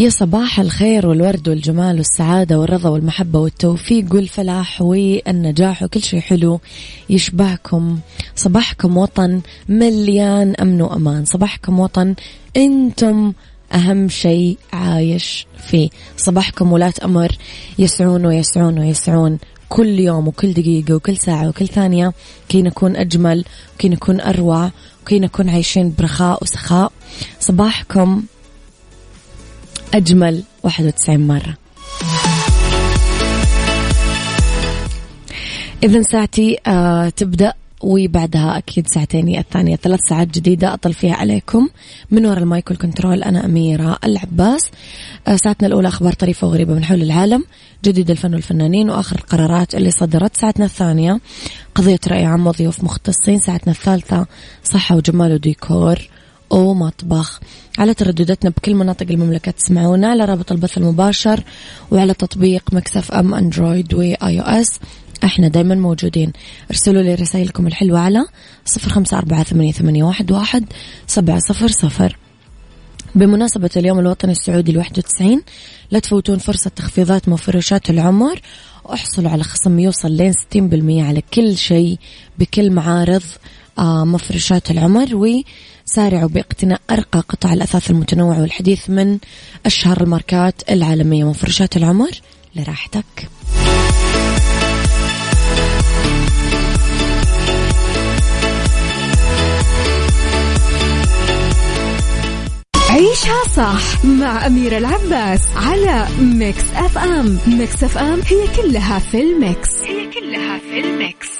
يا صباح الخير والورد والجمال والسعادة والرضا والمحبة والتوفيق والفلاح والنجاح وكل شيء حلو يشبهكم. صباحكم وطن مليان أمن وأمان. صباحكم وطن أنتم أهم شيء عايش فيه. صباحكم ولاة أمر يسعون ويسعون ويسعون كل يوم وكل دقيقة وكل ساعة وكل ثانية. كي نكون أجمل وكي نكون أروع وكي نكون عايشين برخاء وسخاء. صباحكم أجمل 91 مرة. إذا ساعتي آه تبدأ وبعدها أكيد ساعتين الثانية ثلاث ساعات جديدة أطل فيها عليكم. من وراء المايك والكنترول أنا أميرة العباس. آه ساعتنا الأولى أخبار طريفة وغريبة من حول العالم. جديد الفن والفنانين وآخر القرارات اللي صدرت. ساعتنا الثانية قضية رأي عام وضيوف مختصين. ساعتنا الثالثة صحة وجمال وديكور. ومطبخ على تردداتنا بكل مناطق المملكة تسمعونا على رابط البث المباشر وعلى تطبيق Mix FM Android و iOS. إحنا دايما موجودين. ارسلوا لي رسائلكم الحلوة على صفر خمسة أربعة ثمانية واحد سبعة صفر صفر. بمناسبة اليوم الوطني السعودي الواحد وتسعين لا تفوتون فرصة تخفيضات مفروشات العمر. واحصلوا على خصم يوصل لين ستين بالمية على كل شيء بكل معارض. مفروشات العمر وسارعوا باقتناء أرقى قطع الأثاث المتنوع والحديث من أشهر الماركات العالمية. مفروشات العمر لراحتك. عيشها صح مع أميرة العباس على Mix FM Mix FM هي كلها في ال mix. هي كلها في ال mix.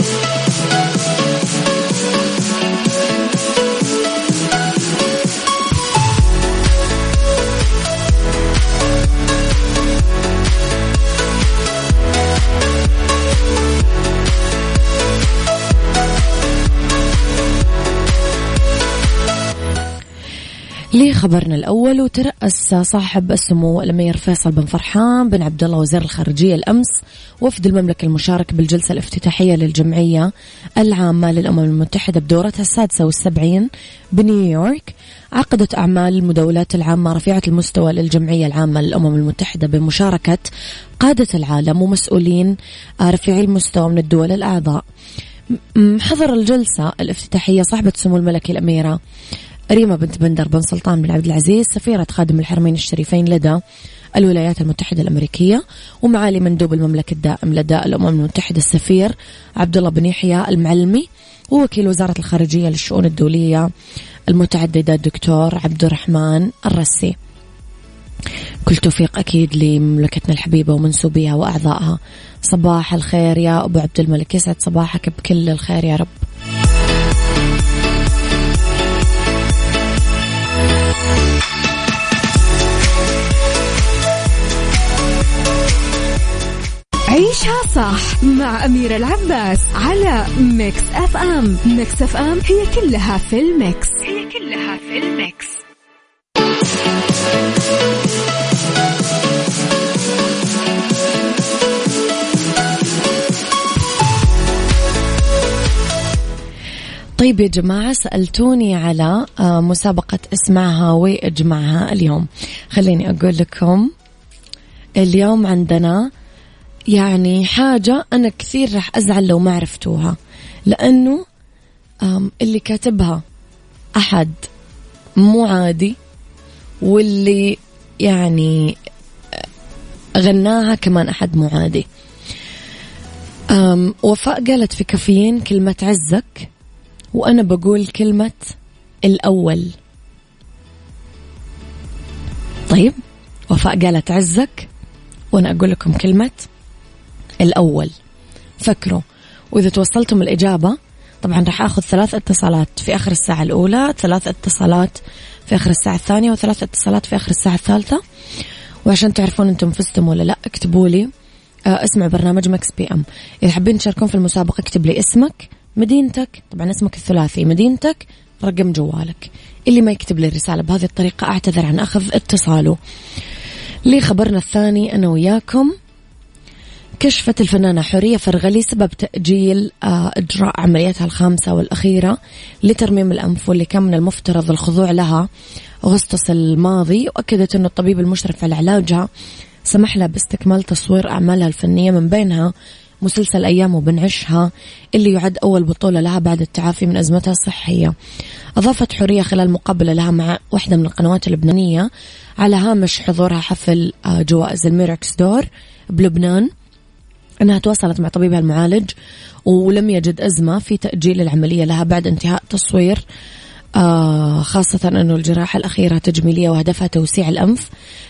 لخبرنا الأول وترأس صاحب السمو الأمير فيصل بن فرحان بن عبد الله وزير الخارجية الأمس وفد المملكة المشارك بالجلسة الافتتاحية للجمعية العامة للأمم المتحدة بدورتها السادسة والسبعين بنيويورك عقدت أعمال المداولات العامة رفيعة المستوى للجمعية العامة للأمم المتحدة بمشاركة قادة العالم ومسؤولين رفيعي المستوى من الدول الأعضاء. حضر الجلسة الافتتاحية صاحبة سمو الملكي الأميرة ريما بنت بندر بن سلطان بن عبد العزيز سفيرة خادم الحرمين الشريفين لدى الولايات المتحدة الأمريكية ومعالي مندوب المملكة الدائم لدى الأمم المتحدة السفير عبد الله بن يحيى المعلمي ووكيل وزارة الخارجية للشؤون الدولية المتعددة الدكتور عبد الرحمن الرسي. كل توفيق أكيد لمملكتنا الحبيبة ومنسوبيها وأعضائها. صباح الخير يا أبو عبد الملك يسعد صباحك بكل الخير يا رب. عيشها صح مع أميرة العباس على Mix FM. Mix FM هي كلها في ال mix. هي كلها في ال mix. طيب يا جماعة سألتوني على آه، مسابقة اسمعها واجمعها اليوم. خليني أقول لكم اليوم عندنا يعني حاجة أنا كثير راح أزعل لو ما عرفتوها. لأنه اللي كاتبها أحد مو عادي واللي يعني غناها كمان أحد مو عادي. وفاء قالت في كافيين كلمة عزك وأنا بقول كلمة الأول. طيب وفاء قالت عزك وأنا أقول لكم كلمة الأول. فكروا. وإذا توصلتم الإجابة طبعا راح أخذ ثلاث اتصالات في آخر الساعة الأولى ثلاث اتصالات في آخر الساعة الثانية وثلاث اتصالات في آخر الساعة الثالثة. وعشان تعرفون أنتم فزتم ولا لا اكتبوا لي آه، اسمع برنامج Mix PM. إذا حابين تشاركون في المسابقة اكتب لي اسمك مدينتك طبعا اسمك الثلاثي مدينتك رقم جوالك. اللي ما يكتب لي الرسالة بهذه الطريقة أعتذر عن أخذ اتصاله. لي خبرنا الثاني أنا وياكم. كشفت الفنانة حورية فرغلي سبب تأجيل آه، إجراء عملياتها الخامسة والأخيرة لترميم الأنف واللي كان من المفترض الخضوع لها أغسطس الماضي. وأكدت أن الطبيب المشرف على علاجها سمح لها باستكمال تصوير أعمالها الفنية من بينها مسلسل أيام وبنعشها اللي يعد أول بطولة لها بعد التعافي من أزمتها الصحية. أضافت حورية خلال مقابلة لها مع واحدة من القنوات اللبنانية على هامش حضورها حفل آه، جوائز الميركس دور بلبنان. أنها تواصلت مع طبيبها المعالج ولم يجد أزمة في تأجيل العملية لها بعد انتهاء تصوير. آه خاصة أنه الجراحة الأخيرة تجميلية وهدفها توسيع الأنف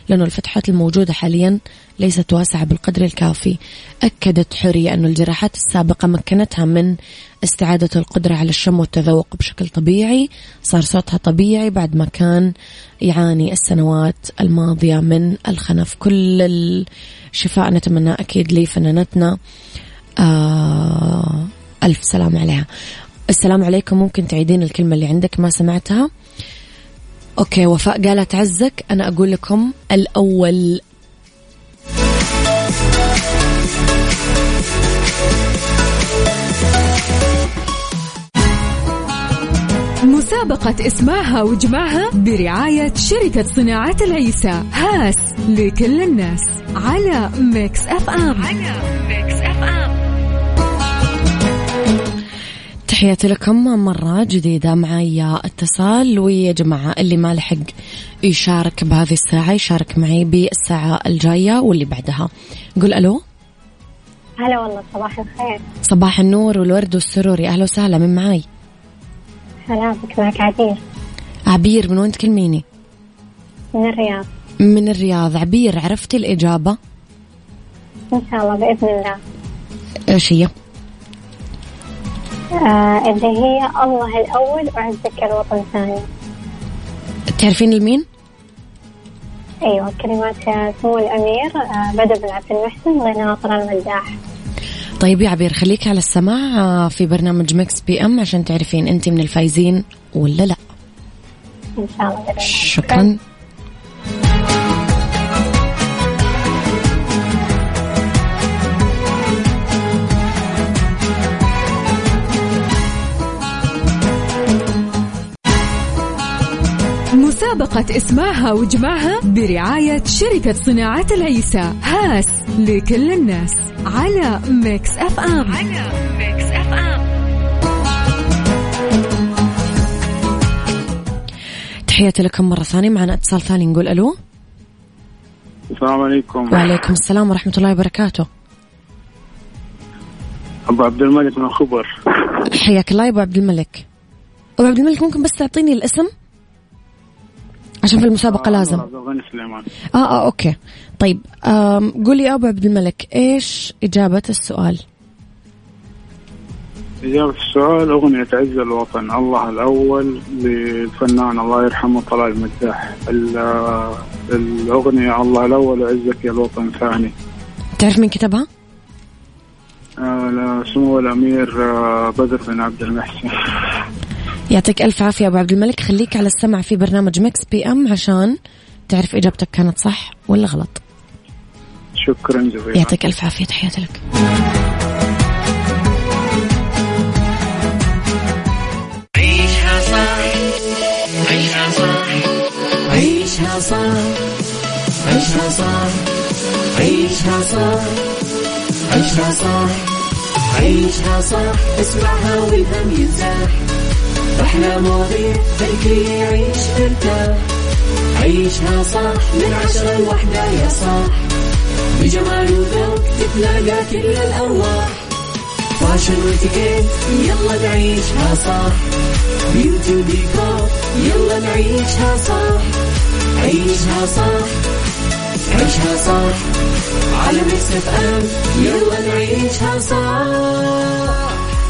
لأنه الفتحات الموجودة حاليا ليست واسعة بالقدر الكافي. أكدت حورية أن الجراحات السابقة مكنتها من استعادة القدرة على الشم والتذوق بشكل طبيعي. صار صوتها طبيعي بعد ما كان يعاني السنوات الماضية من الخنف. كل الشفاء نتمنى أكيد لفنانتنا. آه ألف سلام عليها. السلام عليكم. ممكن تعيدين الكلمة اللي عندك؟ ما سمعتها. okay وفاء قالت عزك. أنا أقول لكم الأول. مسابقة اسمعها وجمعها برعاية شركة صناعة العيسى. هاس لكل الناس. على Mix FM. على Mix FM. تحياتي لكم مرة جديدة معي اتصال ويا جماعة اللي ما لحق يشارك بهذه الساعة يشارك معي بالساعة الجاية واللي بعدها. نقول ألو؟ هلا والله صباح الخير. صباح النور والورد والسرور. يا أهلا وسهلا من معاي؟ هلا بك معك عبير. عبير من وين تكلميني؟ من الرياض. من الرياض. عبير عرفتي الإجابة؟ إن شاء الله بإذن الله. إيش هي؟ آه اللي هي الله الأول وعزك الوطن الثاني تعرفين لمين؟ أيوة كلمات سمو الأمير آه بدر بن عبد المحسن غنى طلال المداح. طيب يا عبير خليك على السماع آه، في برنامج Mix PM عشان تعرفين أنت من الفايزين ولا لا. إن شاء الله. شكرا. مسابقة اسمعها وجمعها برعاية شركة صناعة العيسى. هاس لكل الناس. على Mix FM. على Mix FM. تحياتي لكم مرة ثانية. معنا اتصال ثاني نقول ألو. السلام عليكم. وعليكم السلام ورحمة الله وبركاته. أبو عبد الملك من الخبر. حياك الله يا أبو عبد الملك. أبو عبد الملك ممكن بس تعطيني الاسم؟ عشان في المسابقة لازم. عبد الغني سليمان. آه آه أوكي. طيب قولي يا أبو عبد الملك إيش إجابة السؤال؟ إجابة السؤال أغنية عز الوطن الله الأول للفنان الله يرحمه طلال المداح ال- الأغنية الله الأول وعزك يا الوطن ثاني. تعرف مين كتبها؟ آه، سمو الأمير آه، بدر بن عبد المحسن. يعطيك ألف عافية أبو عبد الملك. خليك على السمع في برنامج مكس بي أم عشان تعرف إجابتك كانت صح ولا غلط. شكرا جزيلا. يعطيك ألف عافية. تحياتي لك. عيشها صح عيشها صح عيشها صح عيشها صح عيشها صح عيشها صح عيشها صح اسمعها والهم ينزاح. أحلى مواضيع خلي يعيش مرتاح عيشها صح من عشرة لوحدة يا صاح. بجمال وذوق تتلاقى كل الأرواح. fashion واتيكيت يلا نعيشها صح beauty وديكور يلا نعيشها صح عيشها صح عيشها صح على Mix FM يلا نعيشها صح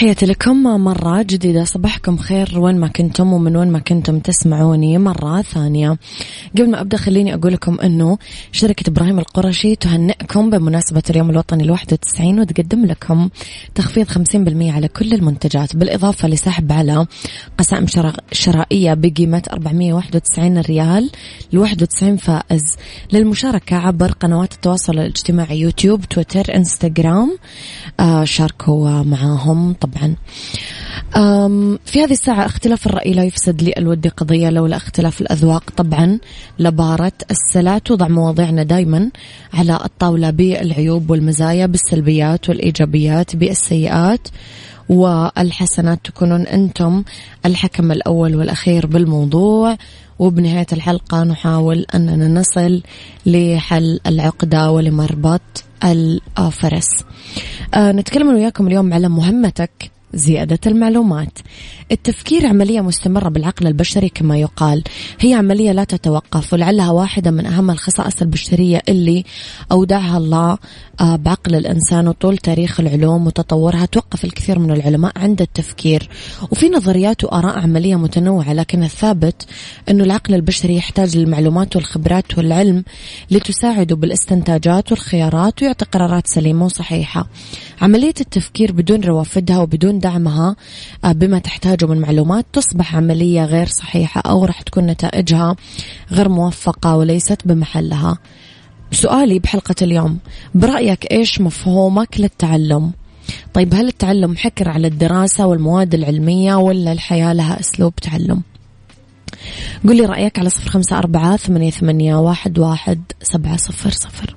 تحياتي لكم مرة جديدة. صباحكم خير. وين ما كنتم ومن وين ما كنتم تسمعوني مرة ثانية. قبل ما أبدأ خليني أقول لكم أنه شركة إبراهيم القرشي تهنئكم بمناسبة اليوم الوطني الواحد وتسعين وتقدم لكم تخفيض خمسين بالمية على كل المنتجات بالإضافة لسحب على قسائم شرائية بقيمة 491 ريال. ل 91 فائز للمشاركة عبر قنوات التواصل الاجتماعي يوتيوب تويتر إنستغرام. آه شاركوا معاهم. طبعا في هذه الساعة اختلاف الرأي لا يفسد لي الود قضية لولا اختلاف الأذواق. طبعا لبارة السلع توضع مواضيعنا دايما على الطاولة بالعيوب والمزايا بالسلبيات والإيجابيات بالسيئات والحسنات. تكونون أنتم الحكم الأول والأخير بالموضوع. وبنهاية الحلقة نحاول أننا نصل لحل العقدة ولمربط الفرس آه نتكلم وياكم اليوم على مهمتك زيادة المعلومات. التفكير عملية مستمرة بالعقل البشري كما يقال. هي عملية لا تتوقف ولعلها واحدة من أهم الخصائص البشرية اللي أودعها الله آه، بعقل الإنسان وطول تاريخ العلوم وتطورها توقف الكثير من العلماء عند التفكير. وفي نظريات وآراء عملية متنوعة لكن الثابت أنه العقل البشري يحتاج للمعلومات والخبرات والعلم لتساعده بالاستنتاجات والخيارات ويعطي قرارات سليمة وصحيحة. عملية التفكير بدون روافدها وبدون دعمها آه، بما تحتاجه من معلومات تصبح عملية غير صحيحة أو راح تكون نتائجها غير موفقة وليست بمحلها سؤالي بحلقة اليوم برأيك إيش مفهومك للتعلم؟ طيب هل التعلم حكر على الدراسة والمواد العلمية ولا الحياة لها أسلوب تعلم؟ قل لي رأيك على صفر خمسة أربعة ثمانية, ثمانية واحد, واحد سبعة صفر صفر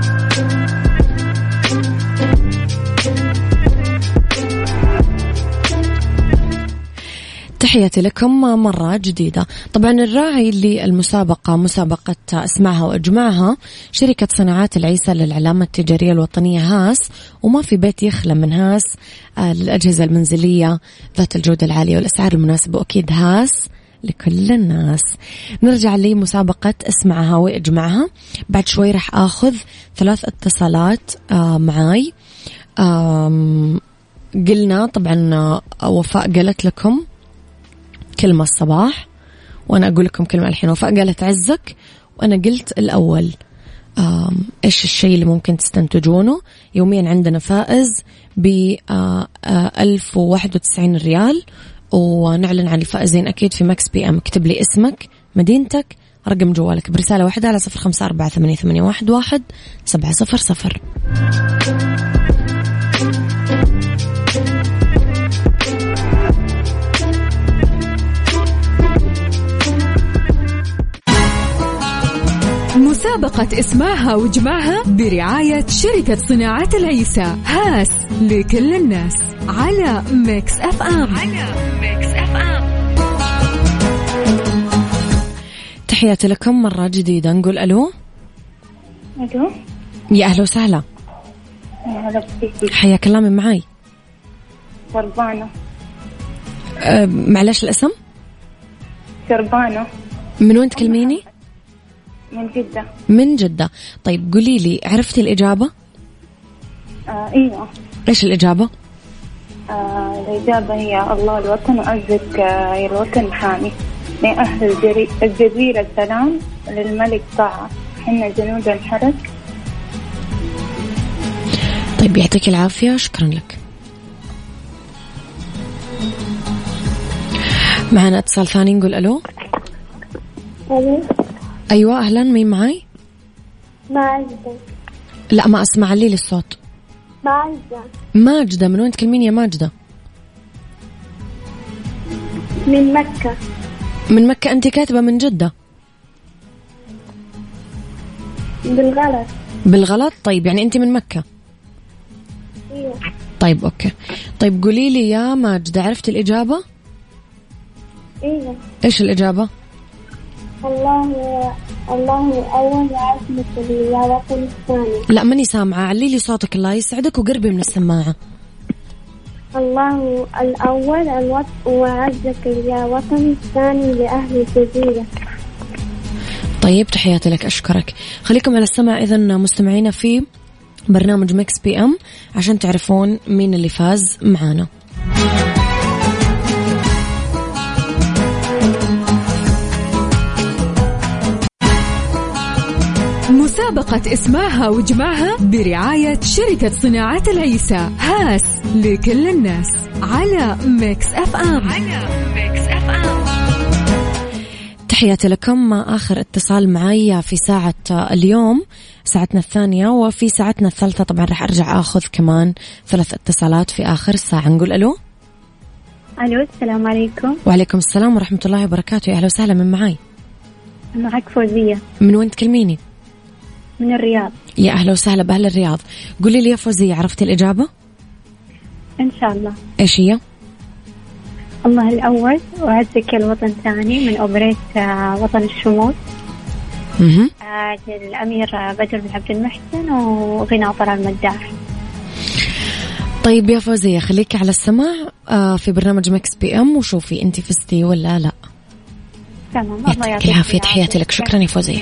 تحياتي لكم مرة جديدة. طبعا الراعي للمسابقة مسابقة اسمعها وأجمعها شركة صناعات العيسى للعلامة التجارية الوطنية هاس وما في بيت يخلى من هاس. آه، للأجهزة المنزلية ذات الجودة العالية والأسعار المناسبة وأكيد هاس لكل الناس. نرجع لمسابقة اسمعها وأجمعها. بعد شوي راح آخذ ثلاث اتصالات آه، معاي. قلنا طبعا آه، وفاء قالت لكم كلمة الصباح وأنا أقول لكم كلمة الحين وفاء قالت عزك وأنا قلت الأول. إيش الشيء اللي ممكن تستنتجونه؟ يوميا عندنا فائز ب 1091 ريال ونعلن عن الفائزين أكيد في Mix PM. اكتب لي اسمك مدينتك رقم جوالك. برسالة واحدة على صفر خمسة أربعة ثمانية, واحد سبعة صفر صفر. مسابقة اسمعها واجمعها برعاية شركة صناعة العيسى. هاس لكل الناس. على Mix FM على Mix FM تحياتي لكم مرة جديدة. نقول ألو. ألو. يا أهلا وسهلا. هلا حياك الله من معاي. شربانة أه معلش الاسم؟ شربانة من وين تكلميني؟ من جدة. من جدة. طيب قولي لي عرفتي الإجابة؟ آه إيوه. إيش الإجابة؟ آه الإجابة هي الله الوطن وعزك آه الوطن حامي. لأهل الجزيرة السلام للملك طاعة حنا جنود الحرس. طيب يعطيك العافية. شكرا لك. معنا اتصال ثاني نقول ألو. ألو. أيوه أهلا. مين معاي؟ ماجدة. لا ما أسمع لي الصوت ماجدة. ماجدة من وين تكلمين يا ماجدة؟ من مكة. من مكة. انت كاتبة من جدة؟ بالغلط. بالغلط؟ طيب يعني انت من مكة؟ أيوه. طيب أوكي. طيب قولي لي يا ماجدة عرفت الإجابة؟ أيوه. إيش الإجابة؟ الله الله الأول وعزمة الرياضة الثاني لا ماني سامعة. علي لي صوتك الله يسعدك وقربي من السماعة. الله الأول الوطن وعزك يا وطني الثاني لأهل الجزيرة طيب تحياتي لك أشكرك. خليكم على السمع إذا مستمعينا في برنامج Mix PM عشان تعرفون مين اللي فاز معانا. مسابقة اسمعها واجمعها برعاية شركة صناعة العيسى. هاس لكل الناس. على Mix FM. على Mix FM. تحياتي لكم. آخر اتصال معي في ساعة اليوم ساعتنا الثانية وفي ساعتنا الثالثة طبعا راح أرجع أخذ كمان ثلاث اتصالات في آخر الساعة نقول ألو؟ ألو السلام عليكم. وعليكم السلام ورحمة الله وبركاته. يا أهلا وسهلا من معاي؟ معك فوزية. من وين تكلميني؟ من الرياض. يا أهلا وسهلا بأهل الرياض. قولي لي يا فوزية عرفتي الإجابة؟ إن شاء الله. إيش هي؟ الله الأول وعزك الوطن الثاني من أوبريت آه، وطن الشموس. مهم. آه، للأمير بدر بن عبد المحسن وغنى طلال المداح. طيب يا فوزية خليكي على السماع آه، في برنامج Mix PM وشوفي انت فزتي ولا لا. تمام. الله يعطيك يعطيك العافية تحياتي لك. شكرا يا فوزية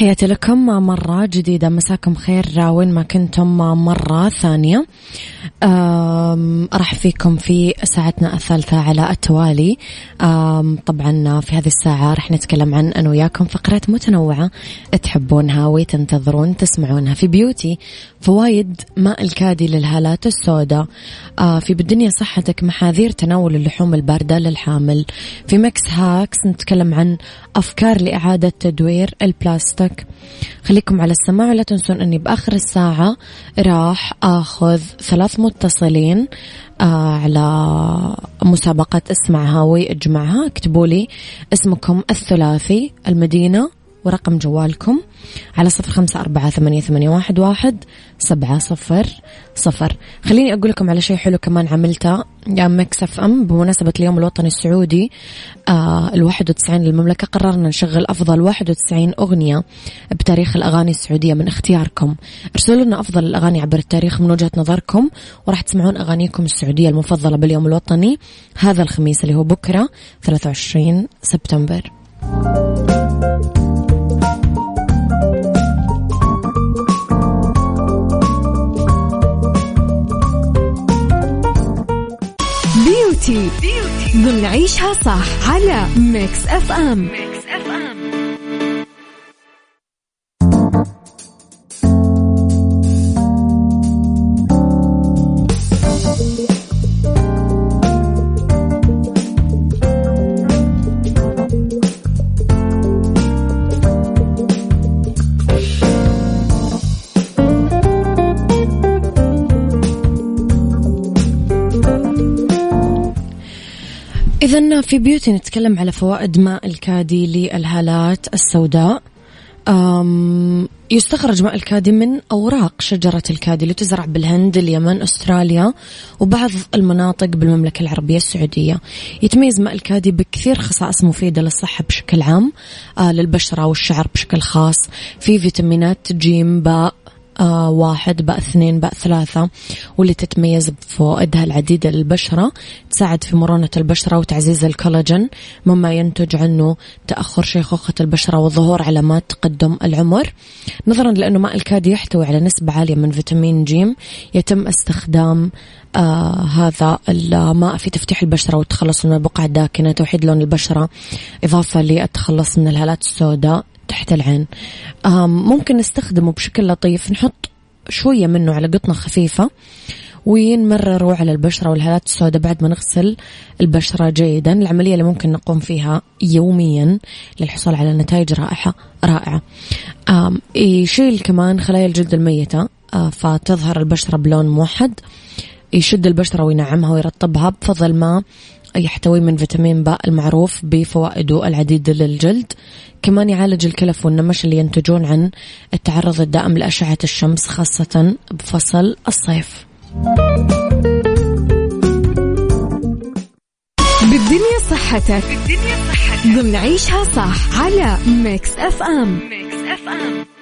تحياتي لكم. مرة جديدة. مساكم خير وين ما كنتم مرة ثانية. أرحب فيكم في ساعتنا الثالثة على التوالي طبعا في هذه الساعة رح نتكلم عن أنا وياكم فقرات متنوعة تحبونها وتنتظرون تسمعونها. في beauty فوايد ماء الكادي للهالات السوداء. في بالدنيا صحتك محاذير تناول اللحوم الباردة للحامل. في mix hacks نتكلم عن أفكار لإعادة تدوير البلاستيك. خليكم على السماع ولا تنسون أني بآخر الساعة راح أخذ ثلاث متصلين آه على مسابقة اسمعها واجمعها اكتبوا لي اسمكم الثلاثي المدينة ورقم جوالكم على صفر خمسة أربعة ثمانية, ثمانية واحد, واحد سبعة صفر صفر. خليني أقول لكم على شيء حلو كمان عملته. يا مكس أف أم بمناسبة اليوم الوطني السعودي آه الواحد وتسعين للمملكة. قررنا نشغل أفضل واحد وتسعين أغنية بتاريخ الأغاني السعودية من اختياركم. ارسلوا لنا أفضل الأغاني عبر التاريخ من وجهة نظركم وراح تسمعون أغانيكم السعودية المفضلة باليوم الوطني هذا الخميس اللي هو بكرة 23 سبتمبر. beauty ضمن عيشها صح على Mix FM Mix إذا في بيوتي نتكلم على فوائد ماء الكادي للهالات السوداء. يستخرج ماء الكادي من أوراق شجرة الكادي اللي تزرع بالهند اليمن أستراليا وبعض المناطق بالمملكة العربية السعودية. يتميز ماء الكادي بكثير خصائص مفيدة للصحة بشكل عام آه للبشرة والشعر بشكل خاص في فيتامينات جيم باء واحد باء اثنين باء ثلاثة. واللي تتميز بفوائدها العديدة للبشرة تساعد في مرونة البشرة وتعزيز الكولاجين مما ينتج عنه تأخر شيخوخة البشرة وظهور علامات تقدم العمر. نظرا لأنه ماء الكادي يحتوي على نسبة عالية من فيتامين جيم يتم استخدام آه هذا الماء في تفتيح البشرة والتخلص من البقع الداكنة توحيد لون البشرة إضافة للتخلص من الهالات السوداء. تحت العين. ممكن نستخدمه بشكل لطيف. نحط شوية منه على قطنة خفيفة ونمرره على البشرة والهالات السوداء بعد ما نغسل البشرة جيدا. العملية اللي ممكن نقوم فيها يوميا للحصول على نتائج رائحة رائعة. يشيل كمان خلايا الجلد الميتة فتظهر البشرة بلون موحد. يشد البشرة وينعمها ويرطبها بفضل ما يحتوي من فيتامين باء المعروف بفوائده العديدة للجلد. كمان يعالج الكلف والنمش اللي ينتجون عن التعرض الدائم لأشعة الشمس خاصة بفصل الصيف. بالدنيا صحتك بالدنيا صحتك. ضمن عيشها صح على Mix FM. Mix FM.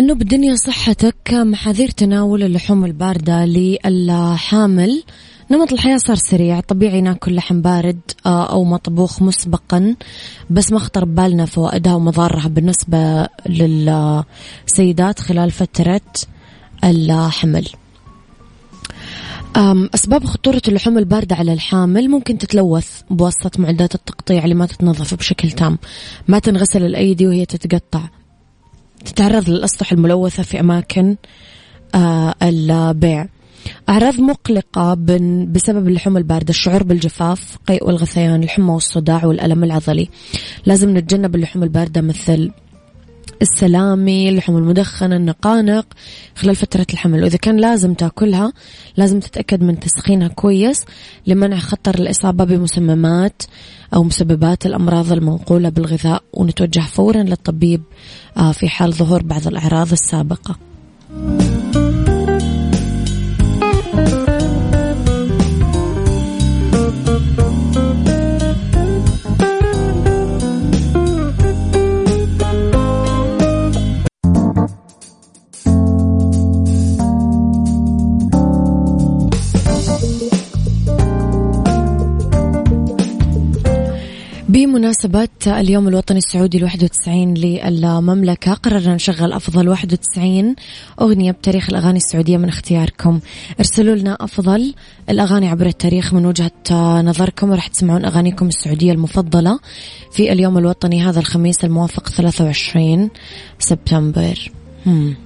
لأنه بالدنيا صحتك محاذير تناول اللحوم الباردة للحامل. نمط الحياة صار سريع طبيعي ناكل لحم بارد آه، أو مطبوخ مسبقا بس ما خطر ببالنا فوائدها ومضارها بالنسبة للسيدات خلال فترة الحمل. أسباب خطورة اللحوم الباردة على الحامل ممكن تتلوث بواسطة معدات التقطيع اللي ما تتنظف بشكل تام. ما تنغسل الأيدي وهي تتقطع. تتعرض للأسطح الملوثة في أماكن آه البيع. أعراض مقلقة بسبب اللحوم الباردة الشعور بالجفاف قيء والغثيان الحمى والصداع والألم العضلي. لازم نتجنب اللحوم الباردة مثل السلامي اللحوم المدخنة النقانق خلال فترة الحمل وإذا كان لازم تأكلها لازم تتأكد من تسخينها كويس لمنع خطر الإصابة بمسممات أو مسببات الأمراض المنقولة بالغذاء ونتوجه فورا للطبيب آه، في حال ظهور بعض الأعراض السابقة. بمناسبة اليوم الوطني السعودي الواحد وتسعين للمملكة. قررنا نشغل أفضل واحد وتسعين أغنية بتاريخ الأغاني السعودية من اختياركم. ارسلوا لنا أفضل الأغاني عبر التاريخ من وجهة نظركم وراح تسمعون أغانيكم السعودية المفضلة في اليوم الوطني هذا الخميس الموافق 23 سبتمبر. هم.